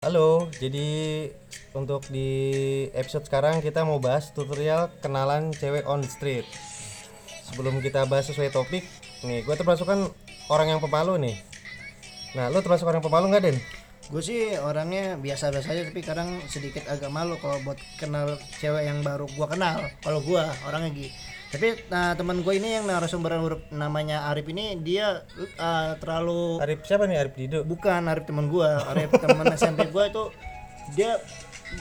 Halo, jadi untuk di episode sekarang kita mau bahas tutorial kenalan cewek on street. Sebelum kita bahas sesuai topik, nih gue termasuk kan orang yang pemalu nih. Nah, lu termasuk orang pemalu nggak Den? Gue sih orangnya biasa-biasa aja tapi kadang sedikit agak malu kalau buat kenal cewek yang baru gua kenal. Kalau gua orangnya gitu. Tapi nah, teman gue ini yang narasumber huruf namanya Arif ini dia uh, terlalu Arif siapa nih Arif Dido? bukan Arif teman gua, Arif teman SMP gua itu dia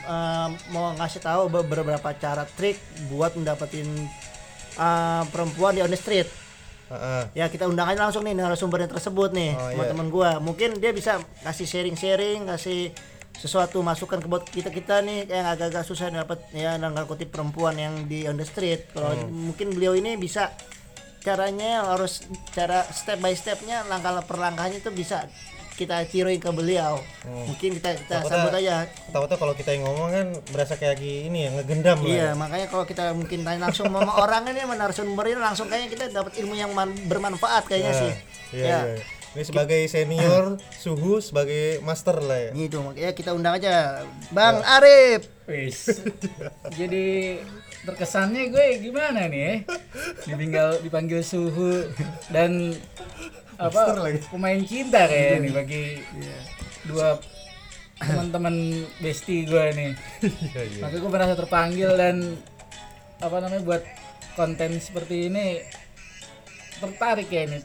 uh, mau ngasih tahu be- beberapa cara trik buat mendapetin uh, perempuan di on the street. Heeh. Ya kita undang aja langsung nih narasumbernya tersebut nih Oh, iya. teman-teman gua. Mungkin dia bisa kasih sharing-sharing, kasih sesuatu masukan ke buat kita kita nih yang agak-agak susah dapat ya nanggal kutip perempuan yang di on the street. Kalau Hmm. mungkin beliau ini bisa caranya harus cara step by stepnya langkah per langkahnya itu bisa kita tiruin ke beliau. Mungkin kita kita Takutnya- sambut aja. Tahu-tahu kalau kita yang ngomong kan berasa kayak lagi ini ya ngegendam lah. Iya, makanya kalau kita mungkin tanya langsung sama orang ini sama narasumber ini langsung kayaknya kita dapat ilmu yang man- bermanfaat kayaknya Nah, sih. Iya, ya. iya. Ini sebagai senior, suhu sebagai master lah ya. Gitu, makanya kita undang aja Bang Arif. Wis. Jadi terkesannya gue gimana nih ya? Ditinggal dipanggil suhu dan apa pemain cinta kayak nih bagi dua teman-teman bestie gue nih. Iya, iya. Makanya gue merasa terpanggil dan apa namanya buat konten seperti ini tertarik ya ini.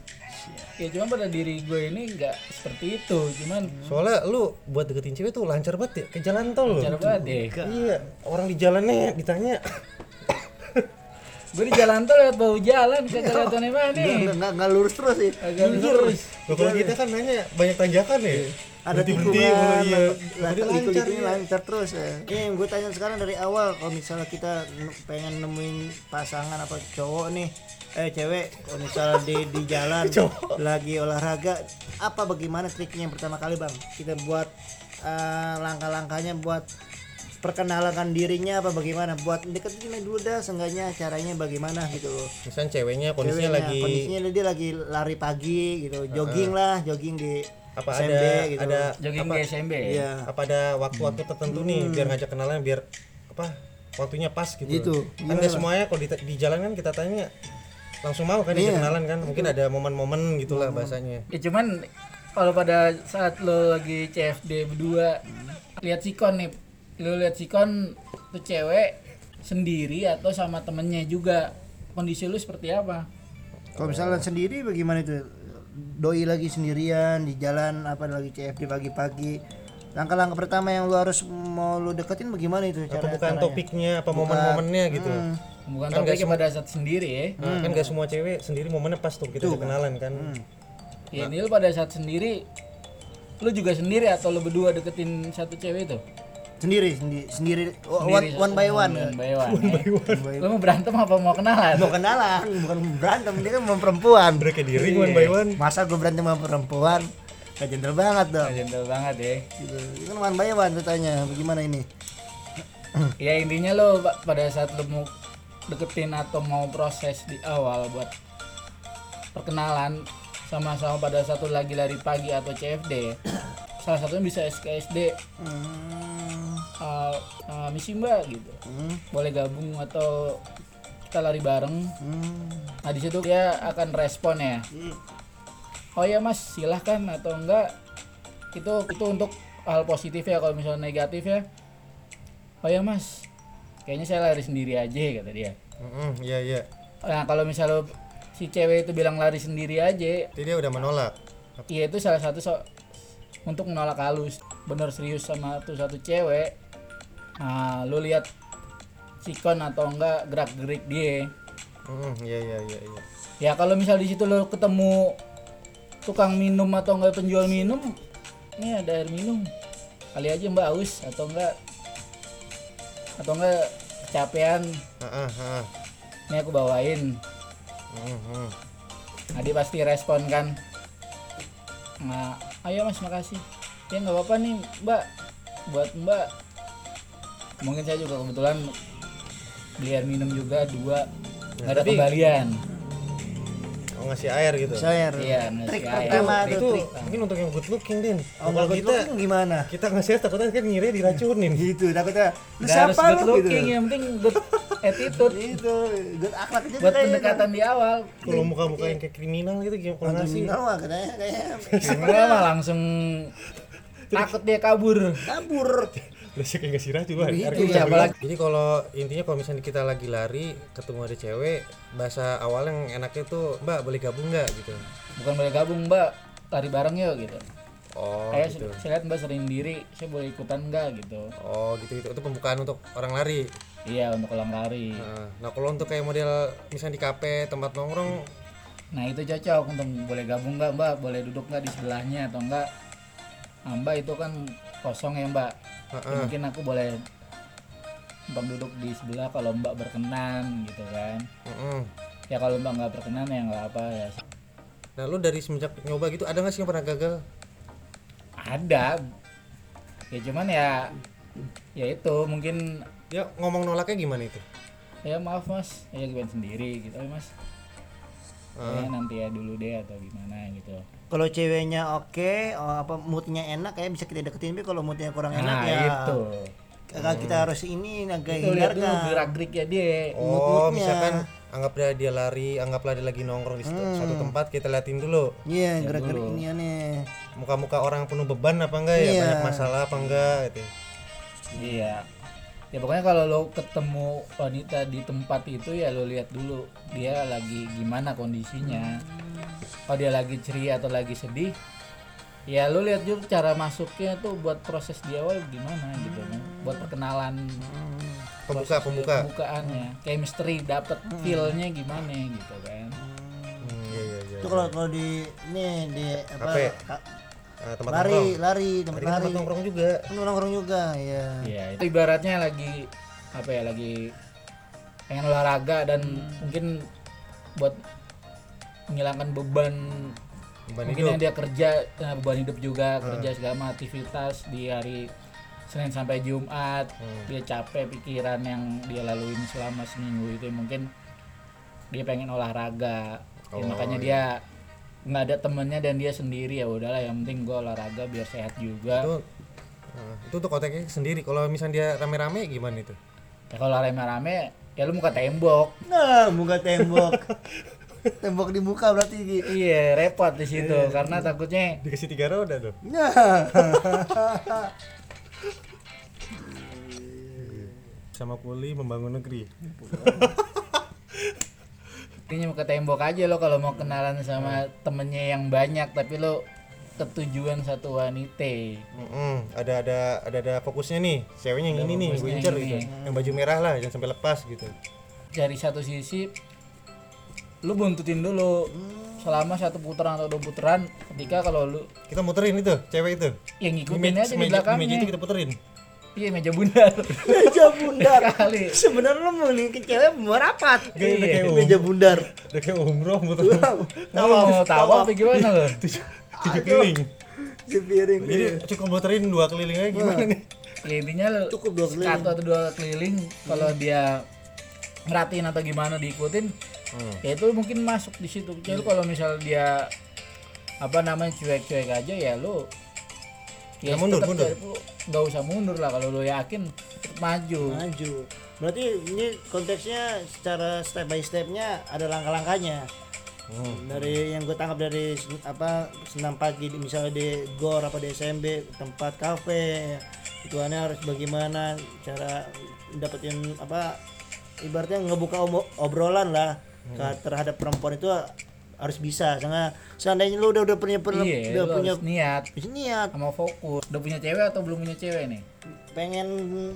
Ya cuma pada diri gue ini nggak seperti itu, cuman Soalnya lu buat deketin cewek tuh lancar banget ya, ke jalan tol loh. cara banget deh. Iya, orang di jalannya ditanya Gue di jalan tuh lewat bau jalan kagak lihat aneh mana nih. Nggak, nggak, nggak lurus terus sih. Agak lurus. Loh, kalau kita kan nanya banyak tanjakan ya. Ada Berhenti-berhenti, tikungan, iya. lancar, Berarti lancar, lancar, iya. lancar terus ya. Ini yang gue tanya sekarang dari awal, kalau misalnya kita pengen nemuin pasangan apa cowok nih, eh cewek, kalau misalnya di di jalan lagi olahraga, apa bagaimana triknya yang pertama kali bang? Kita buat eh, langkah-langkahnya buat perkenalan dirinya apa bagaimana? Buat deketin dulu dah, seenggaknya caranya bagaimana gitu loh. Misalnya ceweknya kondisinya Ceweknya, lagi kondisinya dia lagi lari pagi gitu, jogging lah, jogging di apa SMB ada gitu. ada Jogging apa, di SMB. Iya. apa ada waktu-waktu tertentu nih biar ngajak kenalan biar apa waktunya pas gitu. Gitu. Kan nggak semuanya kalau di, di jalan kan kita tanya langsung mau kan diajak kenalan kan mungkin ada momen-momen gitulah bahasanya Ya cuman kalau pada saat lo lagi CFD berdua lihat sikon nih, lo lihat sikon tuh cewek sendiri atau sama temennya juga kondisi lu seperti apa? Kalau misalnya sendiri bagaimana itu? Doi lagi sendirian di jalan apa lagi CFD pagi-pagi. Langkah-langkah pertama yang lu harus mau lu deketin bagaimana itu apa cara bukan caranya? topiknya apa momen-momennya gitu Bukan Kan topiknya pada saat sendiri ya. Nah, kan gak semua cewek sendiri momennya pas tuh kita kenalan kan Ya ini lu pada saat sendiri lu juga sendiri atau lu berdua deketin satu cewek itu? Sendiri, sendiri, sendiri, Oh, one, Sendiri, one by one. One by one. Lu mau berantem apa mau kenalan? Mau kenalan, bukan berantem, dia kan mau perempuan. break di ring one by one Masa gue berantem sama perempuan? Gak gentle banget dong. Gentle banget ya. Gitu. Itu kan one by one tuh tanya, bagaimana ini? ya intinya lo pa- pada saat lo mau deketin atau mau proses di awal buat perkenalan sama-sama pada satu lagi lari pagi atau CFD salah satunya bisa SKSD Hmm, uh, uh, misi mbak gitu. Hmm, boleh gabung atau kita lari bareng. Hmm. nah di situ dia akan respon ya. Oh ya mas silahkan atau enggak. Itu itu untuk hal positif ya kalau misalnya negatif ya. Oh ya mas kayaknya saya lari sendiri aja kata dia. Iya iya. Nah kalau misalnya si cewek itu bilang lari sendiri aja jadi dia udah menolak. iya itu salah satu so- untuk menolak halus. Bener serius sama tuh satu cewek. Nah lu lihat sikon atau enggak gerak gerik dia. Mm, iya iya iya iya. Ya kalau misal di situ lo ketemu tukang minum atau enggak penjual minum ini ada air minum. Kali aja mbak haus atau enggak atau enggak kecapean. Ah, ah, ah. ini aku bawain. Mm. nah dia pasti respon kan. Nah ayo mas makasih. Ya nggak apa-apa nih mbak. Buat mbak. Mungkin saya juga kebetulan beli air minum juga dua. Nggak ada tapi- kembalian ngasih air gitu Saya Iya, ngasih trik air. pertama tuh itu trik. mungkin untuk yang good looking din Oh, kalau good kita looking gimana? kita ngasih air takutnya kan ngira diracunin Gitu, takutnya lu Nggak harus siapa good lu gitu. looking, yang penting good attitude Itu good akhlak aja buat kayaknya. pendekatan di awal. kalau muka-muka yang kayak kriminal gitu gimana kalau ngasih Kriminal mah katanya kayak Gimana mah langsung takut dia kabur. kabur. Biasanya kayak ngasih racun lah. Gitu, iya, kita apalagi-. Jadi kalau intinya kalau misalnya kita lagi lari ketemu ada cewek, bahasa awal yang enaknya tuh Mbak boleh gabung nggak gitu. Bukan boleh gabung, Mbak. Lari bareng yuk gitu. Oh Kayak gitu. saya lihat Mbak sering diri, saya boleh ikutan enggak gitu. Oh gitu itu itu pembukaan untuk orang lari. Iya, untuk kolam lari. Nah, nah kalau untuk kayak model misalnya di kafe tempat nongkrong, Nah, itu cocok untuk boleh gabung enggak, Mbak? Boleh duduk enggak di sebelahnya atau enggak? Nah, Mbak itu kan kosong ya, Mbak. Ya, Heeh. mungkin aku boleh Mbak duduk di sebelah kalau Mbak berkenan gitu kan. mm-mm. Ya kalau Mbak nggak berkenan ya nggak apa ya. Nah lu dari semenjak nyoba gitu ada nggak sih yang pernah gagal? Ada. Ya cuman ya ya itu mungkin Ya ngomong nolaknya gimana itu? ya maaf mas ya gimana sendiri gitu "Oh, mas ya nanti ya dulu deh atau gimana gitu. Kalau ceweknya oke, oh, apa moodnya enak kayak bisa kita deketin, tapi kalau moodnya kurang enak nah ya itu. Kakak kita harus ini agak itu lihat dulu gerak geriknya dia Oh Mood-moodnya. misalkan anggaplah dia lari, anggaplah dia lagi nongkrong di situ- suatu tempat kita liatin dulu. Iya, gerak-gerik ini aneh. muka-muka orang penuh beban apa enggak ya? Iya. banyak masalah apa enggak gitu. iya ya pokoknya kalau lo ketemu wanita di tempat itu ya lo lihat dulu dia lagi gimana kondisinya kalau dia lagi ceria atau lagi sedih ya lo lihat juga cara masuknya tuh buat proses di awal gimana gitu kan buat perkenalan Pembuka, pembuka. pembukaannya chemistry dapat feelnya gimana gitu kan Hmm, iya iya iya. Itu kalau kalau di ini di apa? Nah, tempat lari, nongkrong. lari, tempat kan lari. tempat nongkrong juga. Kan nongkrong juga, ya. Iya, itu ibaratnya lagi apa ya lagi pengen olahraga dan mungkin buat menghilangkan beban Beban mungkin hidup. yang dia kerja eh, beban hidup juga kerja segala aktivitas di hari Senin sampai Jumat dia capek pikiran yang dia laluin selama seminggu itu mungkin dia pengen olahraga Ya, Oh, makanya dia nggak ada temennya dan dia sendiri ya udahlah yang penting gua olahraga biar sehat juga Itu nah, itu untuk kontaknya sendiri. Kalau misalnya dia rame-rame gimana itu? ya kalau rame-rame ya lu muka tembok Nah, muka tembok. tembok di muka berarti iya repot di situ karena takutnya Dikasih tiga roda tuh. Nah. Sama kuli membangun negeri. intinya muka tembok aja lo kalau mau kenalan sama temennya yang banyak tapi lo ketujuan satu wanita Mm-mm, ada ada ada ada fokusnya nih. Ceweknya yang ini nih, gue incer gitu. ini. Yang baju merah lah, jangan sampai lepas gitu. dari satu sisi lu buntutin dulu selama satu putaran atau dua putaran ketika kalau lu Kita muterin itu, cewek itu. yang ngikutin aja di belakangnya meja itu kita puterin. Iya meja bundar Meja bundar. kali Sebenarnya lu mau nih cewek mau rapat. Kayak udah kayak Meja bundar. udah kayak umroh muter lu mau tahu apa gimana lo tujuh tujuh keliling. Sepiring. Jadi cukup muterin dua keliling aja gimana nih? ya intinya lu Cukup dua keliling. satu atau dua keliling kalau dia ngeratiin atau gimana diikutin Hmm. ya itu mungkin masuk di situ jadi kalau misal dia apa namanya cuek-cuek aja ya lu Ya, mundur, tetep mundur. Nggak usah mundur lah kalau lu yakin maju Maju. Berarti ini konteksnya secara step by stepnya ada langkah-langkahnya. Hmm. Dari yang gue tangkap dari apa senam pagi misalnya di gor apa di SMB tempat kafe itu harus bagaimana cara dapetin apa ibaratnya ngebuka obrolan lah Hmm. terhadap perempuan itu harus bisa. Karena seandainya lu udah udah punya udah iya lu punya harus niat niat. Sama fokus. Udah punya cewek atau belum punya cewek nih? Pengen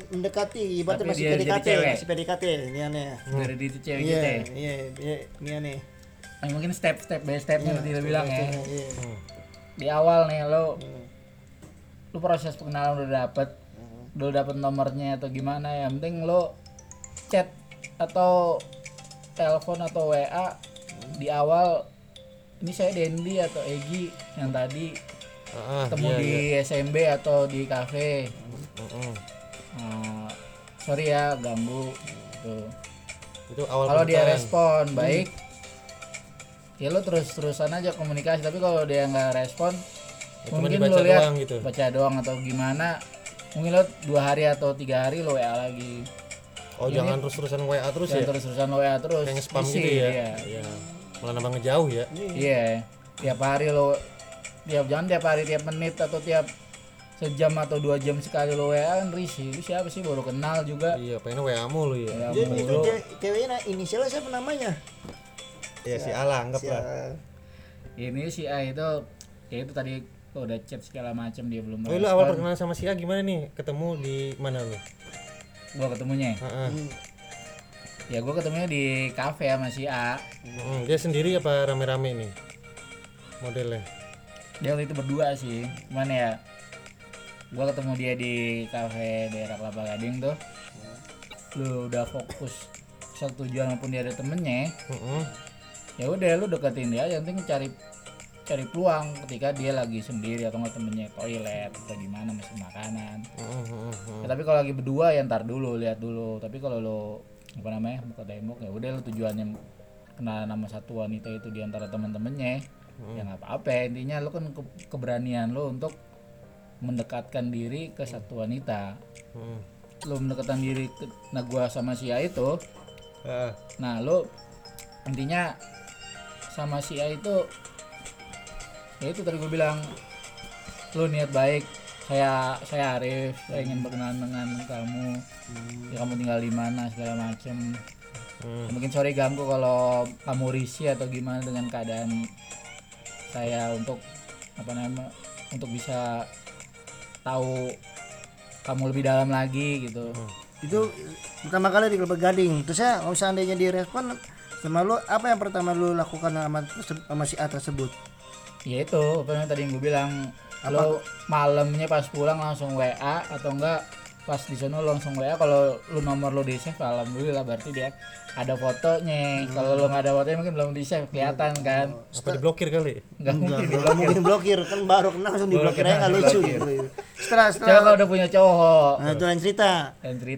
mendekati ibaratnya masih PDKT cewek. masih PDKT ini aneh dari di cewek iya gitu ya? iya iya ini aneh Yang mungkin step step by stepnya tadi lo bilang ya. iya. Di awal nih lo lu proses pengenalan udah dapet udah dapet nomornya atau gimana ya? Penting lo chat atau telepon atau WA di awal ini saya Dendi atau Egi yang tadi Ah, ketemu iya, di iya. SMB atau di kafe Mm-mm. Nah, sorry ya ganggu gitu. Hmm. Itu awal Hmm. kalau dia respon baik ya lo terus terusan aja komunikasi tapi kalau dia nggak respon cuma mungkin lo lihat doang gitu. baca doang atau gimana mungkin lo dua hari atau tiga hari lo WA lagi oh jangan terus-terusan WA terus ya terus terusan WA terus kayak spam Isi, gitu ya iya. iya malah nambah ngejauh ya? Iya, tiap hari lo tiap jangan tiap hari tiap menit atau tiap sejam atau dua jam sekali lo WA kan risih. Lu siapa sih? Baru kenal juga. iya pengen WA mulu ya. Ya, Jadi itu ceweknya inisialnya siapa namanya? ya si Ala anggap Si- lah Ini si A itu ya itu tadi lo udah chat segala macam dia belum oh lu awal perkenalan sama si A gimana nih? Ketemu di mana lu? Gua ketemunya Heeh. Ya gua ketemunya di kafe sama si A. Mm, dia sendiri apa rame-rame nih modelnya? Dia waktu itu berdua sih cuman ya gua ketemu dia di kafe daerah Kelapa Gading tuh. Lu udah fokus satu tujuan maupun dia ada temennya Heeh. ya udah lu deketin dia yang penting cari cari peluang ketika dia lagi sendiri atau nggak temennya toilet atau gimana masih makanan. Heeh, heeh. Ya, tapi kalau lagi berdua ya ntar dulu lihat dulu. Tapi kalau lo apa namanya? Buka tembok. Ya udah tujuannya kenal nama satu wanita itu di antara teman-temannya ya nggak apa-apa. Intinya lo kan ke- keberanian lo untuk mendekatkan diri ke satu wanita. Heeh. lo mendekatkan diri ke nah gua sama si A itu. Heeh. Nah, lo intinya sama si A itu ya itu tadi gue bilang lo niat baik saya saya Arif saya ingin berkenalan dengan kamu ya kamu tinggal di mana segala macem Hmm. mungkin sorry ganggu kalau kamu risih atau gimana dengan keadaan saya untuk apa namanya untuk bisa tahu kamu lebih dalam lagi gitu Itu pertama kali di Kelapa Gading. Terus ya kalau seandainya direspon sama lu apa yang pertama lu lakukan sama, sama si A tersebut? ya itu apa yang tadi yang gue bilang lo malamnya pas pulang langsung WA atau enggak pas di sana langsung WA kalau lu nomor lo di save alhamdulillah berarti dia ada fotonya. Kalau lo nggak ada fotonya mungkin belum di save kelihatan kan? Apa diblokir kali? Nggak mungkin. Enggak mungkin blokir kan baru kenal langsung diblokir aja nggak lucu. Gitu. Setelah setelah. kalau udah punya cowok. Nah itu lain cerita. cerita